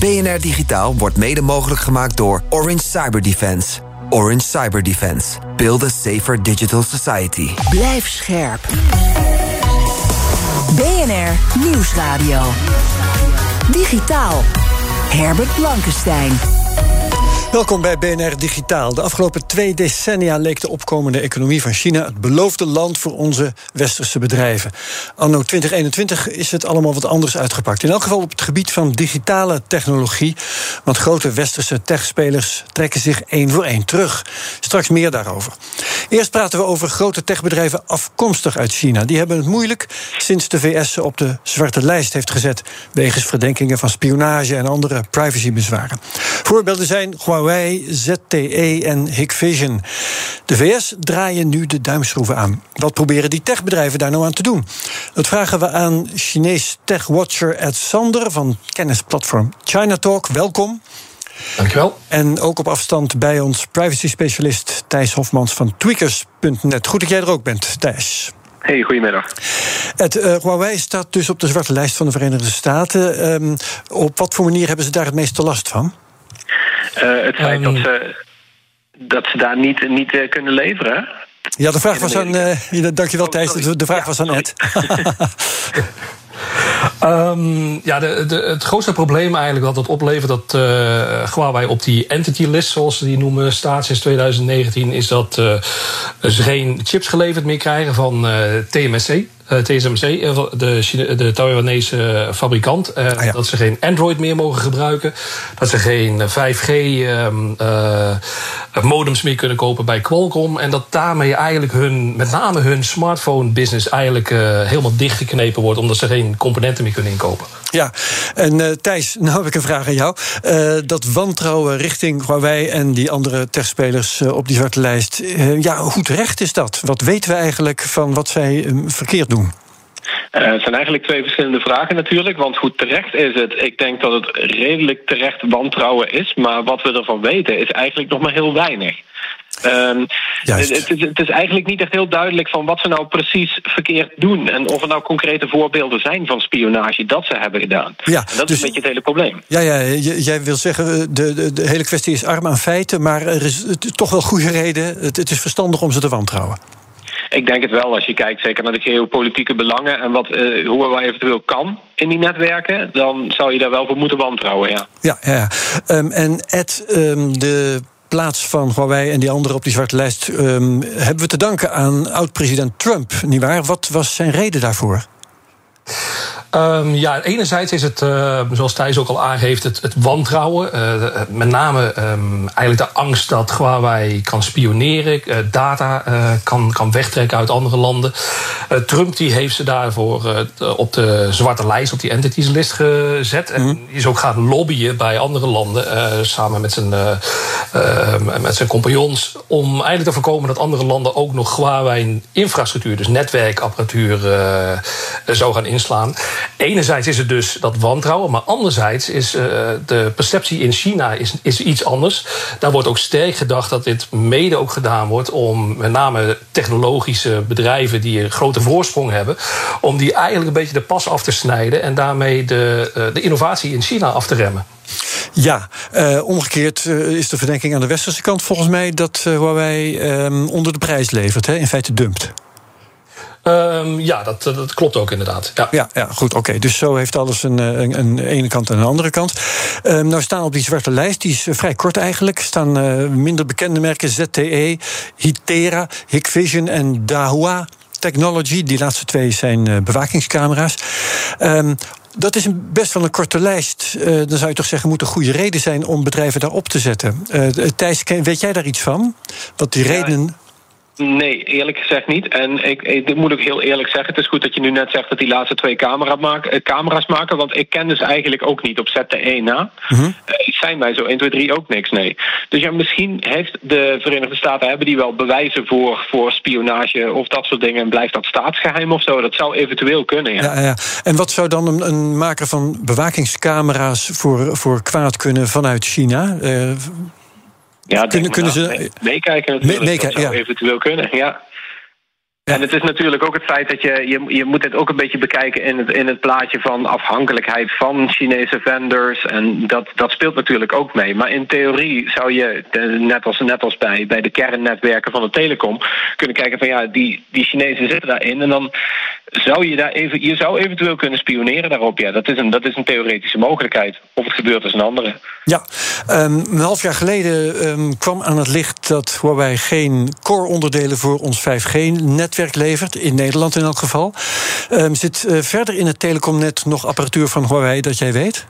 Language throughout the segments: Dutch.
BNR Digitaal wordt mede mogelijk gemaakt door Orange Cyber Defense. Orange Cyber Defense. Build a safer digital society. Blijf scherp. BNR Nieuwsradio. Digitaal. Herbert Blankenstein. Welkom bij BNR Digitaal. De afgelopen twee decennia leek de opkomende economie van China het beloofde land voor onze westerse bedrijven. Anno 2021 is het allemaal wat anders uitgepakt. In elk geval op het gebied van digitale technologie. Want grote westerse techspelers trekken zich één voor één terug. Straks meer daarover. Eerst praten we over grote techbedrijven afkomstig uit China. Die hebben het moeilijk sinds de VS ze op de zwarte lijst heeft gezet. Wegens verdenkingen van spionage en andere privacybezwaren. Voorbeelden zijn Huawei, ZTE en Hikvision. De VS draaien nu de duimschroeven aan. Wat proberen die techbedrijven daar nou aan te doen? Dat vragen we aan Chinees techwatcher Ed Sander van kennisplatform ChinaTalk. Welkom. Dankjewel. En ook op afstand bij ons privacy-specialist Thijs Hofmans van tweakers.net. Goed dat jij er ook bent, Thijs. Hey, goedemiddag. Het uh, Huawei staat dus op de zwarte lijst van de Verenigde Staten. Um, op wat voor manier hebben ze daar het meeste last van? Uh, het feit um, dat, ze, dat ze daar niet, niet uh, kunnen leveren. Ja, de vraag was aan. Uh, dankjewel, Thijs. De, de vraag ja, was aan Ed. Um, ja, de, de, het grootste probleem eigenlijk dat het oplevert dat uh, Huawei op die entity list, zoals ze die noemen, staat sinds 2019, is dat uh, ze geen chips geleverd meer krijgen van uh, TMSC. TSMC, de, Chine, de Taiwanese fabrikant. Uh, ah, ja. Dat ze geen Android meer mogen gebruiken. Dat ze geen 5G um, uh, modems meer kunnen kopen bij Qualcomm. En dat daarmee eigenlijk hun, met name hun smartphone business eigenlijk helemaal dichtgeknepen wordt. Omdat ze geen componenten meer kunnen inkopen. Ja, en uh, Thijs, nou heb ik een vraag aan jou. Uh, dat wantrouwen richting Huawei en die andere techspelers uh, op die zwarte lijst. ja, hoe terecht is dat? Wat weten we eigenlijk van wat zij verkeerd doen? Het zijn eigenlijk twee verschillende vragen natuurlijk. Want hoe terecht is het? Ik denk dat het redelijk terecht wantrouwen is. Maar wat we ervan weten is eigenlijk nog maar heel weinig. Um, het, is, het, is, eigenlijk niet echt heel duidelijk van wat ze nou precies verkeerd doen. En of er nou concrete voorbeelden zijn van spionage dat ze hebben gedaan. Ja, en dat dus, is een beetje het hele probleem. Ja, ja jij wil zeggen, de, de, de, hele kwestie is arm aan feiten. Maar er is toch wel goede reden. Het, het is verstandig om ze te wantrouwen. Ik denk het wel, als je kijkt zeker naar de geopolitieke belangen en wat, uh, hoe wij eventueel kan in die netwerken, dan zou je daar wel voor moeten wantrouwen, ja. Ja, ja. Um, en Ed, um, de plaats van Huawei en die anderen op die zwarte lijst um, hebben we te danken aan oud-president Trump, nietwaar? Wat was zijn reden daarvoor? Um, ja, enerzijds is het, uh, zoals Thijs ook al aangeeft, het, het wantrouwen. Uh, met name um, eigenlijk de angst dat Huawei kan spioneren, uh, data kan, kan wegtrekken uit andere landen. Trump die heeft ze daarvoor op de zwarte lijst, op die entities list gezet. En mm. is ook gaan lobbyen bij andere landen, samen met zijn, met zijn compagnons, om eigenlijk te voorkomen dat andere landen ook nog Huawei-infrastructuur, dus netwerkapparatuur, zou gaan inslaan. Enerzijds is het dus dat wantrouwen, maar anderzijds is uh, de perceptie in China is, is iets anders. Daar wordt ook sterk gedacht dat dit mede ook gedaan wordt om met name technologische bedrijven die een grote voorsprong hebben, om die eigenlijk een beetje de pas af te snijden en daarmee de, uh, de innovatie in China af te remmen. Ja, uh, omgekeerd is de verdenking aan de westerse kant volgens mij dat uh, Huawei um, onder de prijs levert, hè, in feite dumpt. Um, ja, dat, dat klopt ook inderdaad. Ja, ja, ja goed. Oké, dus zo heeft alles een, een, een, ene kant en een andere kant. Um, nou staan op die zwarte lijst, die is vrij kort eigenlijk, staan uh, minder bekende merken: ZTE, Hitera, Hikvision en Dahua. Technology, die laatste twee zijn uh, bewakingscamera's. Um, dat is een best wel een korte lijst. Uh, dan zou je toch zeggen, moet een goede reden zijn om bedrijven daarop te zetten. Uh, Thijs, weet jij daar iets van? Wat die ja, redenen. Nee, eerlijk gezegd niet. En ik, ik dit moet ik heel eerlijk zeggen. Het is goed dat je nu net zegt dat die laatste twee camera maken, eh, camera's maken. Want ik ken dus eigenlijk ook niet op zet de 1 na. Mhm. Eh, zijn wij zo 1, 2, 3 ook niks, nee. Dus ja, misschien heeft de Verenigde Staten hebben die wel bewijzen voor, voor spionage of dat soort dingen. En blijft dat staatsgeheim of zo? Dat zou eventueel kunnen, ja. Ja, ja. En wat zou dan een, een maker van bewakingscamera's voor, voor kwaad kunnen vanuit China? Eh, Ja, Kunnen- kunnen ze- mee- meekijken natuurlijk. Meekijken, dat zou ja. eventueel kunnen, ja. En het is natuurlijk ook het feit dat je, je, je moet het ook een beetje bekijken in het, in het plaatje van afhankelijkheid van Chinese vendors. En dat, dat speelt natuurlijk ook mee. Maar in theorie zou je, net als, net als bij, bij de kernnetwerken van de telecom, kunnen kijken van ja, die, die Chinezen zitten daarin. En dan zou je daar even, je zou eventueel kunnen spioneren daarop. Ja, dat is een, dat is een theoretische mogelijkheid. Of het gebeurt is een andere. Ja, ehm, een half jaar geleden ehm, kwam aan het licht dat Huawei geen core-onderdelen voor ons 5G-netwerk levert, in Nederland in elk geval. Ehm, zit eh, verder in het telecomnet nog apparatuur van Huawei dat jij weet?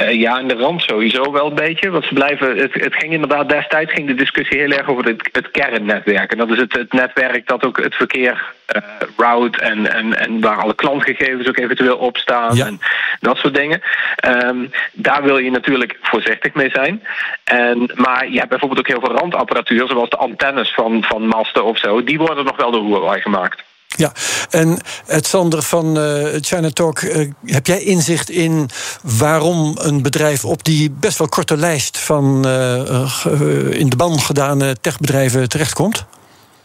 Eh, ja, in de rand sowieso wel een beetje. Want ze blijven. Het, het ging inderdaad destijds ging de discussie heel erg over het, het kernnetwerk. En dat is het, het netwerk dat ook het verkeer eh route en, en, en waar alle klantgegevens ook eventueel op staan. Ja. En dat soort dingen. Ehm, daar wil je natuurlijk voorzichtig mee zijn. En, maar je hebt bijvoorbeeld ook heel veel randapparatuur, zoals de antennes van, van masten of zo. Die worden nog wel door Huawei gemaakt. Ja, en het Sander van eh, China Talk, eh, heb jij inzicht in waarom een bedrijf op die best wel korte lijst van eh, eh, eh, in de ban gedane techbedrijven terechtkomt?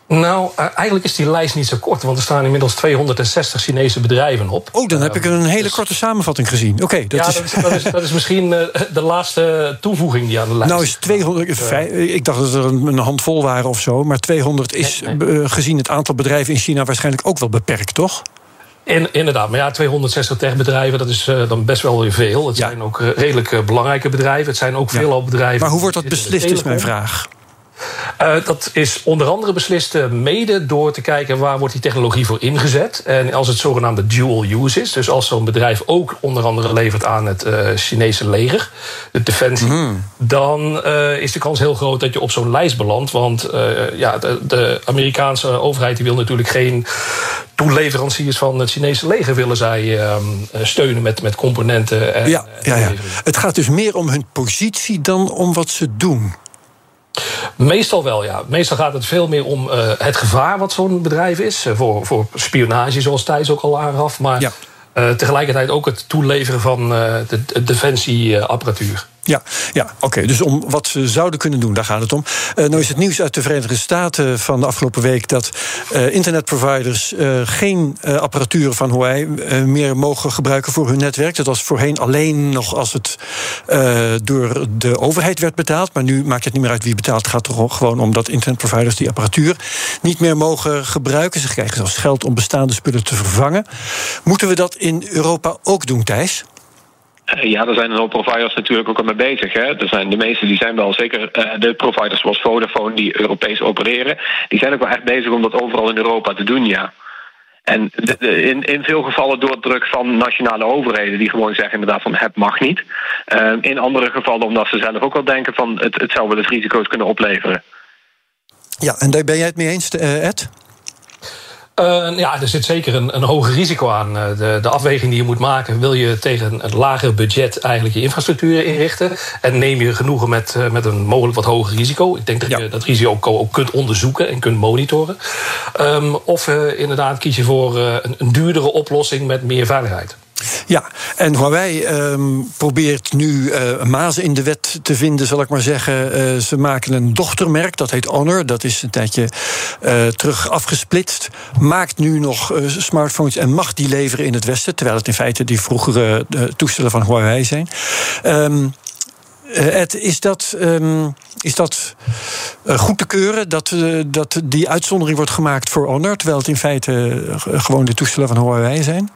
Nou, eh, eigenlijk is die lijst niet zo kort, want er staan inmiddels 260 Chinese bedrijven op. Oh, dan heb ik een hele dus- korte samenvatting gezien. Oké, dat ja, is. dat is, dat, is, dat is misschien eh, de laatste toevoeging die aan de lijst Nou is 200, vij- ik dacht dat er een handvol waren of zo, maar 200 is Nee, nee. eh, gezien het aantal bedrijven in China waarschijnlijk ook wel beperkt, toch? In, inderdaad, maar ja, 260 techbedrijven, dat is eh, dan best wel weer veel. Het Ja. zijn ook eh, redelijk eh, belangrijke bedrijven. Het zijn ook Ja. veelal bedrijven. Maar hoe wordt dat beslist, is mijn vraag. Eh, dat is onder andere beslist eh, mede door te kijken waar wordt die technologie voor ingezet. En als het zogenaamde dual use is, dus als zo'n bedrijf ook onder andere levert aan het eh, Chinese leger, de defensie, dan eh, is de kans heel groot dat je op zo'n lijst belandt. Want ja, de, de Amerikaanse overheid die wil natuurlijk geen toeleveranciers van het Chinese leger willen zij ehm, eh, steunen met, met componenten. En, Ja, ja, ja. Het gaat dus meer om hun positie dan om wat ze doen. Meestal wel, ja. Meestal gaat het veel meer om eh, het gevaar wat zo'n bedrijf is. eh, voor, voor spionage, zoals Thijs ook al aangaf. Maar Ja. eh, tegelijkertijd ook het toeleveren van de, de defensieapparatuur. Ja, ja oké. Dus om wat ze zouden kunnen doen, daar gaat het om. Eh nou is het nieuws uit de Verenigde Staten van de afgelopen week dat eh, internetproviders eh, geen apparatuur van Huawei meer mogen gebruiken voor hun netwerk. Dat was voorheen alleen nog als het door de overheid werd betaald. Maar nu maakt het niet meer uit wie betaalt. Het gaat er gewoon om dat internetproviders die apparatuur niet meer mogen gebruiken. Ze krijgen zelfs geld om bestaande spullen te vervangen. Moeten we dat in Europa ook doen, Thijs? Eh, Ja, er zijn een hoop providers natuurlijk ook al mee bezig. Hè. Er zijn, de meeste die zijn wel zeker, eh, de providers zoals Vodafone die Europees opereren, die zijn ook wel echt bezig om dat overal in Europa te doen, ja. En de- in, in veel gevallen door druk van nationale overheden die gewoon zeggen inderdaad van het mag niet. Eh, in andere gevallen omdat ze zelf ook wel denken van het, het zou wel eens risico's kunnen opleveren. Ja, en daar ben jij het mee eens, Ed? Ja, er zit zeker een, een hoger risico aan. Eh, de, de afweging die je moet maken, wil je tegen een lager budget eigenlijk je infrastructuur inrichten. En neem je genoegen met, eh, met een mogelijk wat hoger risico. Ik denk dat Ja. je dat risico ook, ook kunt onderzoeken en kunt monitoren. Ehm, of eh, inderdaad kies je voor een, een duurdere oplossing met meer veiligheid. Ja, en Huawei ehm, probeert nu eh mazen in de wet te vinden, zal ik maar zeggen. Eh, ze maken een dochtermerk, dat heet Honor. Dat is een tijdje eh, terug afgesplitst. Maakt nu nog smartphones en mag die leveren in het Westen. Terwijl het in feite die vroegere toestellen van Huawei zijn. Ehm, eh, Ed, is dat, ehm, is dat goed te keuren dat, dat die uitzondering wordt gemaakt voor Honor, terwijl het in feite gewoon de toestellen van Huawei zijn?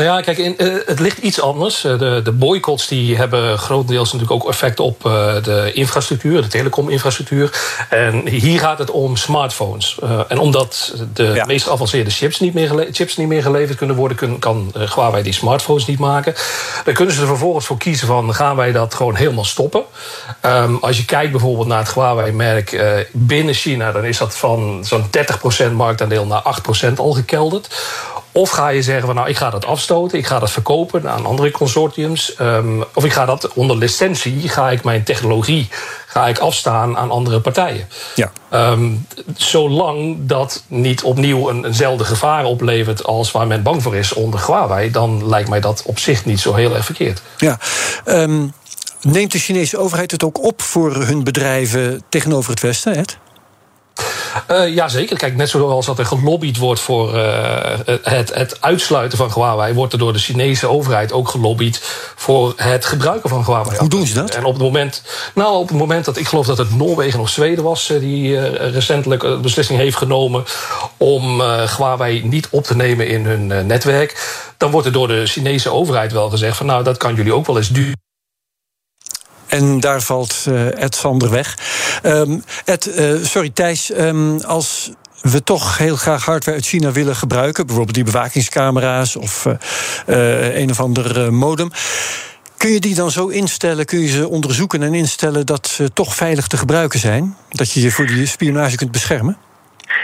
Nou ja, kijk, in, uh, het ligt iets anders. Uh, de, de boycotts die hebben grotendeels natuurlijk ook effect op uh, de infrastructuur, de telecominfrastructuur. En hier gaat het om smartphones. en omdat de ja. meest geavanceerde chips niet, meer chips niet meer geleverd kunnen worden, kun, kan Huawei die smartphones niet maken. Dan kunnen ze er vervolgens voor kiezen van gaan wij dat gewoon helemaal stoppen. Um, als je kijkt bijvoorbeeld naar het Huawei-merk binnen China, dan is dat van zo'n 30% marktaandeel naar 8% al gekelderd. Of ga je zeggen van nou, ik ga dat afstoten, ik ga dat verkopen aan andere consortiums. Um, of ik ga dat onder licentie, ga ik mijn technologie ga ik afstaan aan andere partijen. Ja. Um, zolang dat niet opnieuw een, eenzelfde gevaar oplevert als waar men bang voor is onder Huawei, dan lijkt mij dat op zich niet zo heel erg verkeerd. Ja. Um, neemt de Chinese overheid het ook op voor hun bedrijven tegenover het Westen, Ed? Uh, ja, zeker. Kijk, net zoals dat er gelobbyd wordt voor uh, het, het uitsluiten van Huawei, wordt er door de Chinese overheid ook gelobbyd voor het gebruiken van Huawei. Hoe doen ze dat? En op het moment, nou, op het moment dat ik geloof dat het Noorwegen of Zweden was, die uh, recentelijk een beslissing heeft genomen om Huawei niet op te nemen in hun netwerk, dan wordt er door de Chinese overheid wel gezegd van nou, dat kan jullie ook wel eens duur en daar valt uh, Ed Sander weg. Um, Ed, uh, sorry Thijs, um, als we toch heel graag hardware uit China willen gebruiken, bijvoorbeeld die bewakingscamera's of uh, een of ander modem. Kun je die dan zo instellen, kun je ze onderzoeken en instellen dat ze toch veilig te gebruiken zijn? Dat je je voor die spionage kunt beschermen?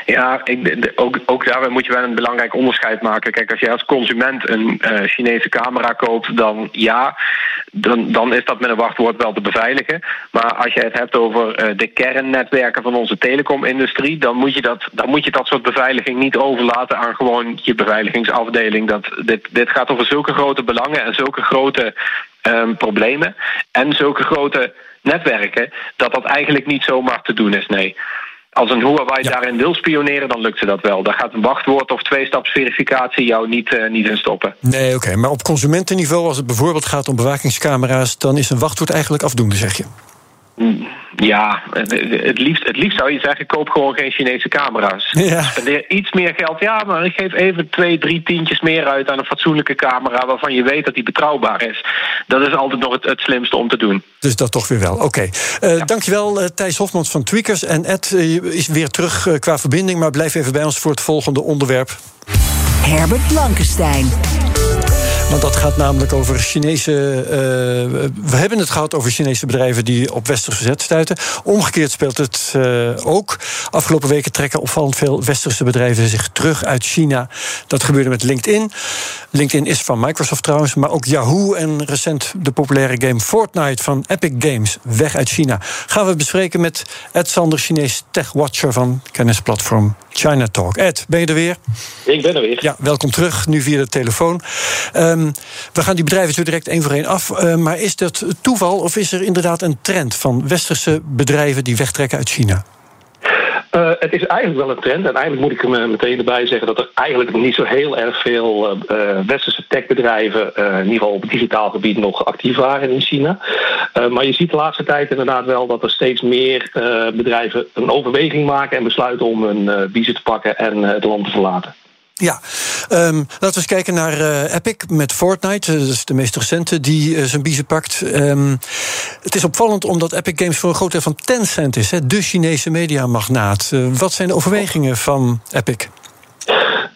Ja, ik, ook, ook daarbij moet je wel een belangrijk onderscheid maken. Kijk, als jij als consument een uh, Chinese camera koopt, dan ja, dan, dan is dat met een wachtwoord wel te beveiligen. Maar als je het hebt over uh, de kernnetwerken van onze telecomindustrie, dan moet, je dat, dan moet je dat soort beveiliging niet overlaten aan gewoon je beveiligingsafdeling. Dat, dit, dit gaat over zulke grote belangen en zulke grote um, problemen en zulke grote netwerken, dat dat eigenlijk niet zomaar te doen is, nee als een Huawei ja. daarin wil spioneren, dan lukt ze dat wel. Daar gaat een wachtwoord of tweestapsverificatie jou niet, uh, niet in stoppen. Nee, oké. Okay. Maar op consumentenniveau, als het bijvoorbeeld gaat om bewakingscamera's, dan is een wachtwoord eigenlijk afdoende, zeg je? Ja, het liefst, het liefst zou je zeggen: koop gewoon geen Chinese camera's. Ja. Spendeer iets meer geld. Ja, maar ik geef even twee, drie tientjes meer uit aan een fatsoenlijke camera waarvan je weet dat die betrouwbaar is. Dat is altijd nog het, het slimste om te doen. Dus dat toch weer wel. Oké. Okay. Uh, ja. Dankjewel, uh, Thijs Hofmans van Tweakers. En Ed uh, is weer terug qua verbinding, maar blijf even bij ons voor het volgende onderwerp. Herbert Blankenstein. Want dat gaat namelijk over Chinese. Uh, we hebben het gehad over Chinese bedrijven die op westers verzet stuiten. Omgekeerd speelt het uh, ook. Afgelopen weken trekken opvallend veel westerse bedrijven zich terug uit China. Dat gebeurde met LinkedIn. LinkedIn is van Microsoft trouwens, maar ook Yahoo en recent de populaire game Fortnite van Epic Games. Weg uit China. Gaan we bespreken met Ed Sander, Chinees tech-watcher van kennisplatform China Talk. Ed, ben je er weer? Ik ben er weer. Ja, welkom terug, nu via de telefoon. Um, we gaan die bedrijven zo direct één voor één af. Uh, maar is dat toeval of is er inderdaad een trend van westerse bedrijven die wegtrekken uit China? Uh, het is eigenlijk wel een trend. En eigenlijk moet ik er meteen erbij zeggen dat er eigenlijk niet zo heel erg veel uh, westerse techbedrijven, in ieder geval op digitaal gebied, nog actief waren in China. maar je ziet de laatste tijd inderdaad wel dat er steeds meer bedrijven een overweging maken en besluiten om hun biezen te pakken en het land te verlaten. Ja, um, laten we eens kijken naar uh, Epic met Fortnite. Dat is de meest recente die uh, zijn biezen pakt. Um, het is opvallend omdat Epic Games voor een groot deel van Tencent is, hè, de Chinese mediamagnaat. Wat zijn de overwegingen van Epic?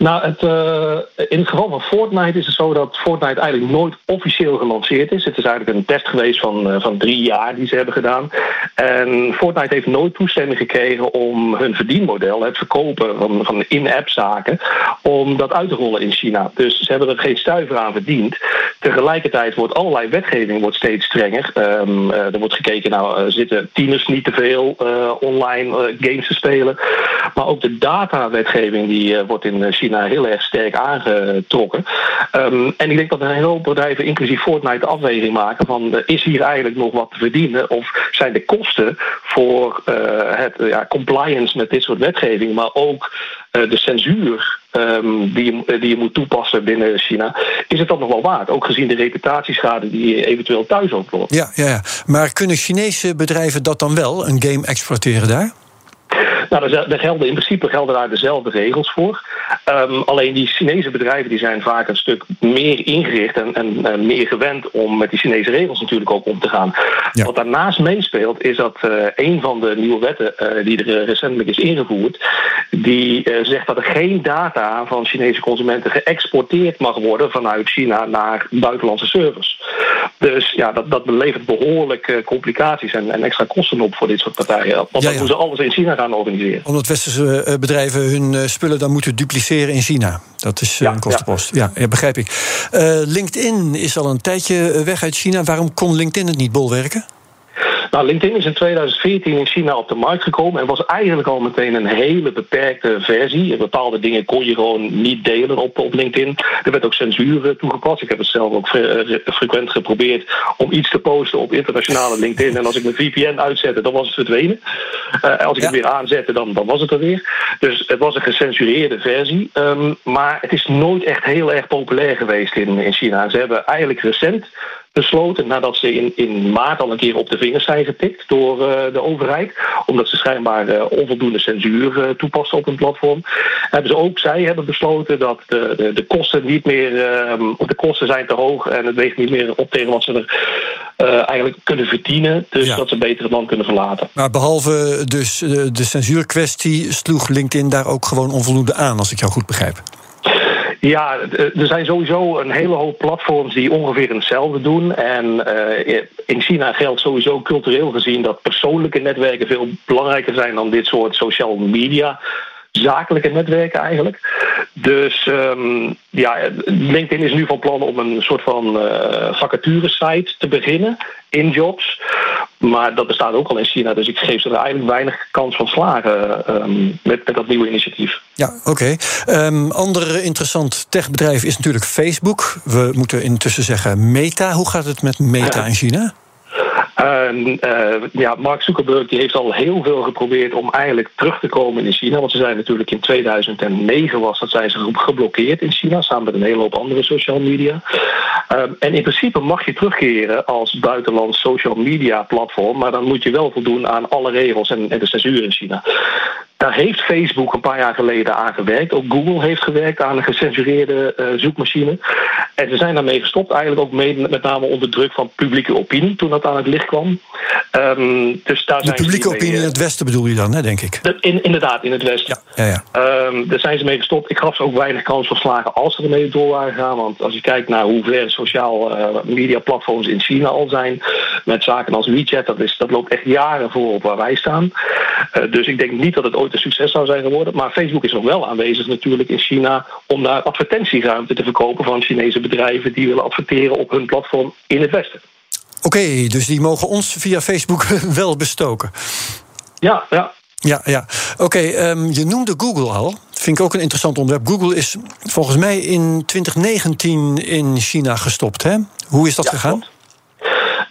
Nou, het, uh, in het geval van Fortnite is het zo dat Fortnite eigenlijk nooit officieel gelanceerd is. Het is eigenlijk een test geweest van, uh, van drie jaar die ze hebben gedaan. En Fortnite heeft nooit toestemming gekregen om hun verdienmodel, het verkopen van, van in-app zaken, om dat uit te rollen in China. Dus ze hebben er geen stuiver aan verdiend. Tegelijkertijd wordt allerlei wetgeving wordt steeds strenger. Um, uh, er wordt gekeken, nou zitten tieners niet te veel online games te spelen. Maar ook de datawetgeving die wordt in China heel erg sterk aangetrokken. Um, en ik denk dat een hele hoop bedrijven, inclusief Fortnite, de afweging maken van uh, is hier eigenlijk nog wat te verdienen? Of zijn de kosten voor het ja, compliance met dit soort wetgeving, maar ook de censuur um, die, je, die je moet toepassen binnen China, is het dat nog wel waard? Ook gezien de reputatieschade die je eventueel thuis oploopt. Ja, ja, ja, maar kunnen Chinese bedrijven dat dan wel, een game exploiteren daar? Nou, daar gelden in principe gelden daar dezelfde regels voor. Um, alleen die Chinese bedrijven die zijn vaak een stuk meer ingericht en, en, en, meer gewend om met die Chinese regels natuurlijk ook om te gaan. Wat daarnaast meespeelt, is dat uh, een van de nieuwe wetten uh, die er recentelijk is ingevoerd, die uh, zegt dat er geen data van Chinese consumenten geëxporteerd mag worden vanuit China naar buitenlandse servers. Dus ja, dat, dat levert behoorlijk complicaties en, en, extra kosten op voor dit soort partijen. Want ja, ja. dan moeten ze alles in China gaan organiseren. Omdat westerse bedrijven hun spullen dan moeten dupliceren in China. Dat is ja, een kostenpost. Ja. ja, begrijp ik. Uh, LinkedIn is al een tijdje weg uit China. Waarom kon LinkedIn het niet bolwerken? Nou, LinkedIn is in 2014 in China op de markt gekomen en was eigenlijk al meteen een hele beperkte versie. Bepaalde dingen kon je gewoon niet delen op, op LinkedIn. Er werd ook censuur toegepast. Ik heb het zelf ook fre frequent geprobeerd om iets te posten op internationale LinkedIn. En als ik mijn VPN uitzette, dan was het verdwenen. Uh, als ik ja. het weer aanzette, dan, dan was het er weer. Dus het was een gecensureerde versie. Um, maar het is nooit echt heel erg populair geweest in, in China. Ze hebben eigenlijk recent besloten nadat ze in, in maart al een keer op de vingers zijn getikt door uh, de overheid. Omdat ze schijnbaar uh, onvoldoende censuur uh, toepassen op hun platform. Hebben ze ook, zij hebben besloten dat de, de, de kosten niet meer, of de kosten zijn te hoog en het weegt niet meer op tegen wat ze er eigenlijk kunnen verdienen. Dus ja. dat ze beter het land kunnen verlaten. Maar behalve dus de censuurkwestie sloeg LinkedIn daar ook gewoon onvoldoende aan, als ik jou goed begrijp. Ja, er zijn sowieso een hele hoop platforms die ongeveer hetzelfde doen. En uh, in China geldt sowieso cultureel gezien dat persoonlijke netwerken veel belangrijker zijn dan dit soort social media zakelijke netwerken eigenlijk. Dus um, ja, LinkedIn is nu van plan om een soort van uh, vacature-site te beginnen in jobs. Maar dat bestaat ook al in China, dus ik geef ze er eigenlijk weinig kans van slagen um, met, met dat nieuwe initiatief. Ja, oké. Okay. Um, ander interessant techbedrijf is natuurlijk Facebook. We moeten intussen zeggen Meta. Hoe gaat het met Meta in China? Uh, uh, ja, Mark Zuckerberg die heeft al heel veel geprobeerd om eigenlijk terug te komen in China. Want ze zijn natuurlijk in 2009 was dat zijn ze geblokkeerd in China, samen met een hele hoop andere social media. Uh, en in principe mag je terugkeren als buitenlands social media platform, maar dan moet je wel voldoen aan alle regels en de censuur in China. Daar heeft Facebook een paar jaar geleden aan gewerkt. Ook Google heeft gewerkt aan een gecensureerde uh, zoekmachine. En ze zijn daarmee gestopt, eigenlijk ook mee, met name onder druk van publieke opinie toen dat aan het licht kwam. Um, dus daar de zijn publieke opinie mee, in het Westen bedoel je dan, hè, denk ik? De, in, inderdaad, in het Westen. Ja, ja, ja. Um, daar zijn ze mee gestopt. Ik gaf ze ook weinig kans van slagen als ze ermee door waren gegaan. Want als je kijkt naar hoe ver sociaal uh, media platforms in China al zijn, met zaken als WeChat, dat, is, dat loopt echt jaren voor op waar wij staan. Uh, dus ik denk niet dat het ooit een succes zou zijn geworden. Maar Facebook is nog wel aanwezig natuurlijk in China om daar advertentieruimte te verkopen van Chinese bedrijven die willen adverteren op hun platform in het Westen. Oké, okay, dus die mogen ons via Facebook wel bestoken. Ja, ja. Ja, ja. Oké, okay, um, je noemde Google al. Vind ik ook een interessant onderwerp. Google is volgens mij in 2019 in China gestopt. Hè? Hoe is dat ja, gegaan? Klopt.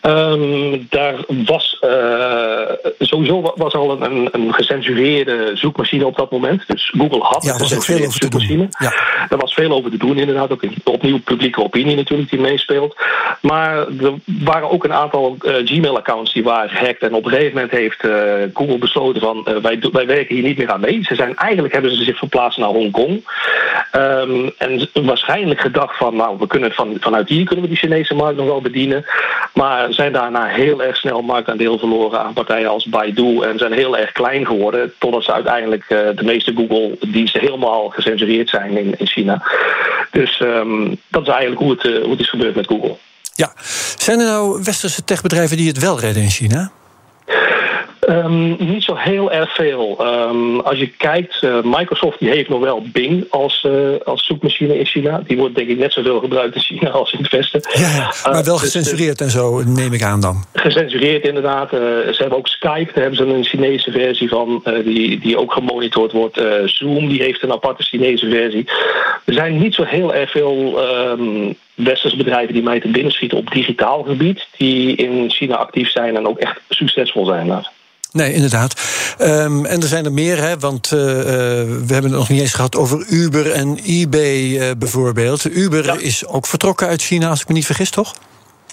Um, daar was uh, sowieso was al een, een gecensureerde zoekmachine op dat moment. Dus Google had ja, een gecensureerde zoekmachine. Ja. Er was veel over te doen, inderdaad. Ook opnieuw publieke opinie natuurlijk die meespeelt. Maar er waren ook een aantal uh, Gmail-accounts die waren gehackt. En op een gegeven moment heeft uh, Google besloten van wij, wij werken hier niet meer aan mee. Ze zijn eigenlijk hebben ze zich verplaatst naar Hongkong. Um, en waarschijnlijk gedacht van nou, we kunnen van, vanuit hier kunnen we die Chinese markt nog wel bedienen. Maar zijn daarna heel erg snel marktaandeel verloren aan partijen als Baidu en zijn heel erg klein geworden, totdat ze uiteindelijk uh, de meeste Google-diensten helemaal gecensureerd zijn in, in China. Dus um, dat is eigenlijk hoe het, uh, hoe het is gebeurd met Google. Ja, zijn er nou westerse techbedrijven die het wel redden in China? Um, niet zo heel erg veel. Um, als je kijkt, uh, Microsoft die heeft nog wel Bing als, uh, als zoekmachine in China. Die wordt denk ik net zoveel gebruikt in China als in het Westen. Ja, maar wel uh, gecensureerd dus, en zo, neem ik aan dan. Gecensureerd inderdaad. ze hebben ook Skype, daar hebben ze een Chinese versie van, die, die ook gemonitord wordt. Zoom, die heeft een aparte Chinese versie. Er zijn niet zo heel erg veel... Um, westerse bedrijven die mij te binnen schieten op digitaal gebied, die in China actief zijn en ook echt succesvol zijn. Daar. Nee, inderdaad. Um, en er zijn er meer, hè, want uh, we hebben het nog niet eens gehad over Uber en eBay uh, bijvoorbeeld. Uber ja. is ook vertrokken uit China, als ik me niet vergis, toch?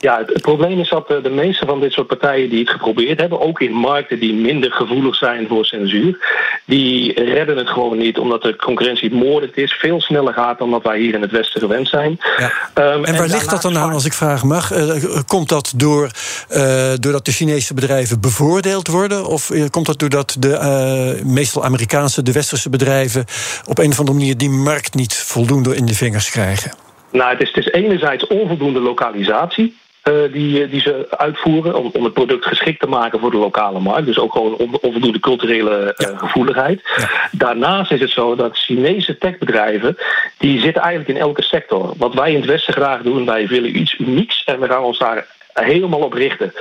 Ja, het, probleem is dat de meeste van dit soort partijen die het geprobeerd hebben, ook in markten die minder gevoelig zijn voor censuur, die redden het gewoon niet, omdat de concurrentie moordend is, veel sneller gaat dan dat wij hier in het Westen gewend zijn. Ja. Um, en waar ligt dat dan aan, als ik vragen mag? Uh, komt dat door, uh, doordat de Chinese bedrijven bevoordeeld worden? Of komt dat doordat de uh, meestal Amerikaanse, de westerse bedrijven op een of andere manier die markt niet voldoende in de vingers krijgen? Nou, het is, het is enerzijds onvoldoende lokalisatie. Uh, die, die ze uitvoeren om, om het product geschikt te maken voor de lokale markt. Dus ook gewoon onvoldoende culturele uh, gevoeligheid. Ja. Daarnaast is het zo dat Chinese techbedrijven... die zitten eigenlijk in elke sector. Wat wij in het Westen graag doen, wij willen iets unieks... en we gaan ons daar helemaal op richten.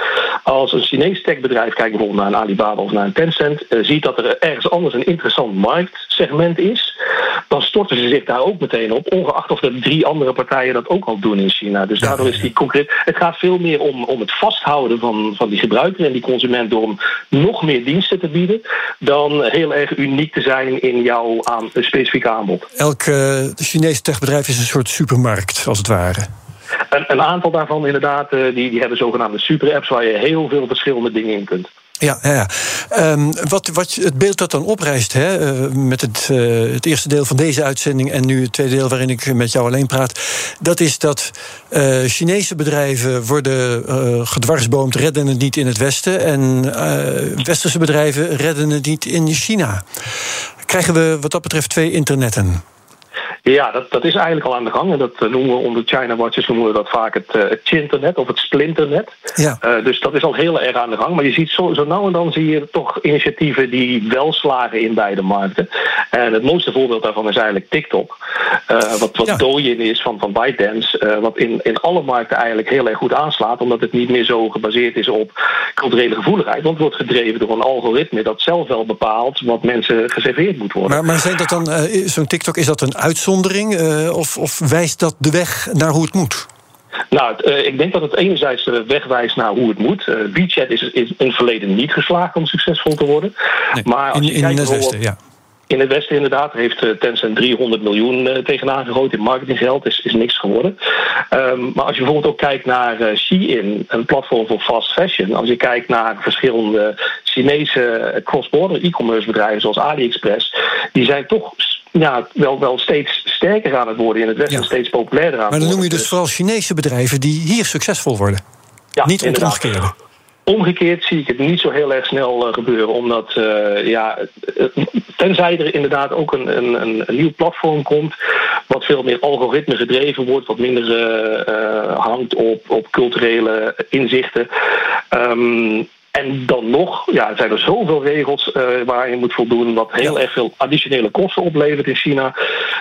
Als een Chinees techbedrijf, kijk bijvoorbeeld naar een Alibaba of naar een Tencent, uh, ziet dat er ergens anders een interessant marktsegment is, dan storten ze zich daar ook meteen op, ongeacht of er drie andere partijen dat ook al doen in China. Dus daardoor is die concreet. Het gaat veel meer om, om het vasthouden van, van die gebruiker en die consument door hem nog meer diensten te bieden, dan heel erg uniek te zijn in jouw aan, specifieke aanbod. Elk uh, Chinese techbedrijf is een soort supermarkt, als het ware. Een, een aantal daarvan inderdaad, die, die hebben zogenaamde super-apps waar je heel veel verschillende dingen in kunt. Ja, ja. Um, wat, wat het beeld dat dan oprijst, hè, uh, met het, uh, het eerste deel van deze uitzending en nu het tweede deel waarin ik met jou alleen praat, dat is dat Chinese bedrijven worden gedwarsboomd, redden het niet in het Westen, en westerse bedrijven redden het niet in China. Krijgen we wat dat betreft twee internetten? Ja, dat, dat is eigenlijk al aan de gang. En dat eh, noemen we onder China Watches noemen we dat vaak het, uh, het chinternet of het splinternet. Ja. Uh, dus dat is al heel erg aan de gang. Maar je ziet zo, zo nou en dan zie je toch initiatieven die wel slagen in beide markten. En het mooiste voorbeeld daarvan is eigenlijk TikTok. wat wat ja. Douyin is van, van ByteDance. wat in, in alle markten eigenlijk heel erg goed aanslaat. Omdat het niet meer zo gebaseerd is op culturele gevoeligheid. Want het wordt gedreven door een algoritme dat zelf wel bepaalt wat mensen geserveerd moet worden. Maar, maar zijn dat dan, zo'n TikTok, is dat een uitzondering? Uh, of, of wijst dat de weg naar hoe het moet? Nou, uh, ik denk dat het enerzijds de weg wijst naar hoe het moet. Uh, is, in het verleden niet geslaagd om succesvol te worden. Nee, maar als in, je in kijkt het Westen, ja. In het Westen inderdaad heeft Tencent 300 miljoen tegenaan gegooid in marketinggeld. Is, is niks geworden. Um, maar als je bijvoorbeeld ook kijkt naar uh, Shein, een platform voor fast fashion. Als je kijkt naar verschillende Chinese cross-border e-commerce bedrijven zoals AliExpress. Die zijn toch ja, wel, wel steeds sterker aan het worden in het Westen. Ja. Steeds populairder aan maar dan noem je dus vooral Chinese bedrijven die hier succesvol worden. Ja, Niet het omgekeerde. Omgekeerd zie ik het niet zo heel erg snel uh, gebeuren, omdat uh, ja, tenzij er inderdaad ook een, een, een, nieuw platform komt, wat veel meer algoritme gedreven wordt, wat minder uh, hangt op, op culturele inzichten. Um, en dan nog ja, zijn er zoveel regels uh, waar je moet voldoen, wat heel erg veel additionele kosten oplevert in China,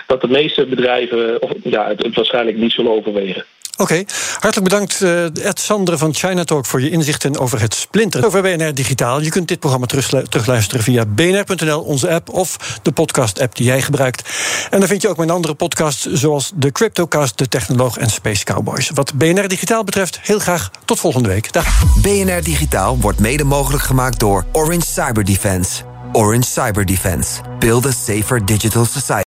dat de meeste bedrijven of, ja, het, het waarschijnlijk niet zullen overwegen. Oké, hartelijk bedankt uh, Ed Sandre van China Talk voor je inzichten over het splinter. Over BNR Digitaal. Je kunt dit programma terugluisteren via bnr.nl, onze app of de podcast-app die jij gebruikt. En dan vind je ook mijn andere podcasts zoals de Cryptocast, de Technoloog en Space Cowboys. Wat BNR Digitaal betreft, heel graag tot volgende week. Dag. BNR Digitaal wordt mede mogelijk gemaakt door Orange Cyber Defense. Orange Cyber Defense. Build a safer digital society.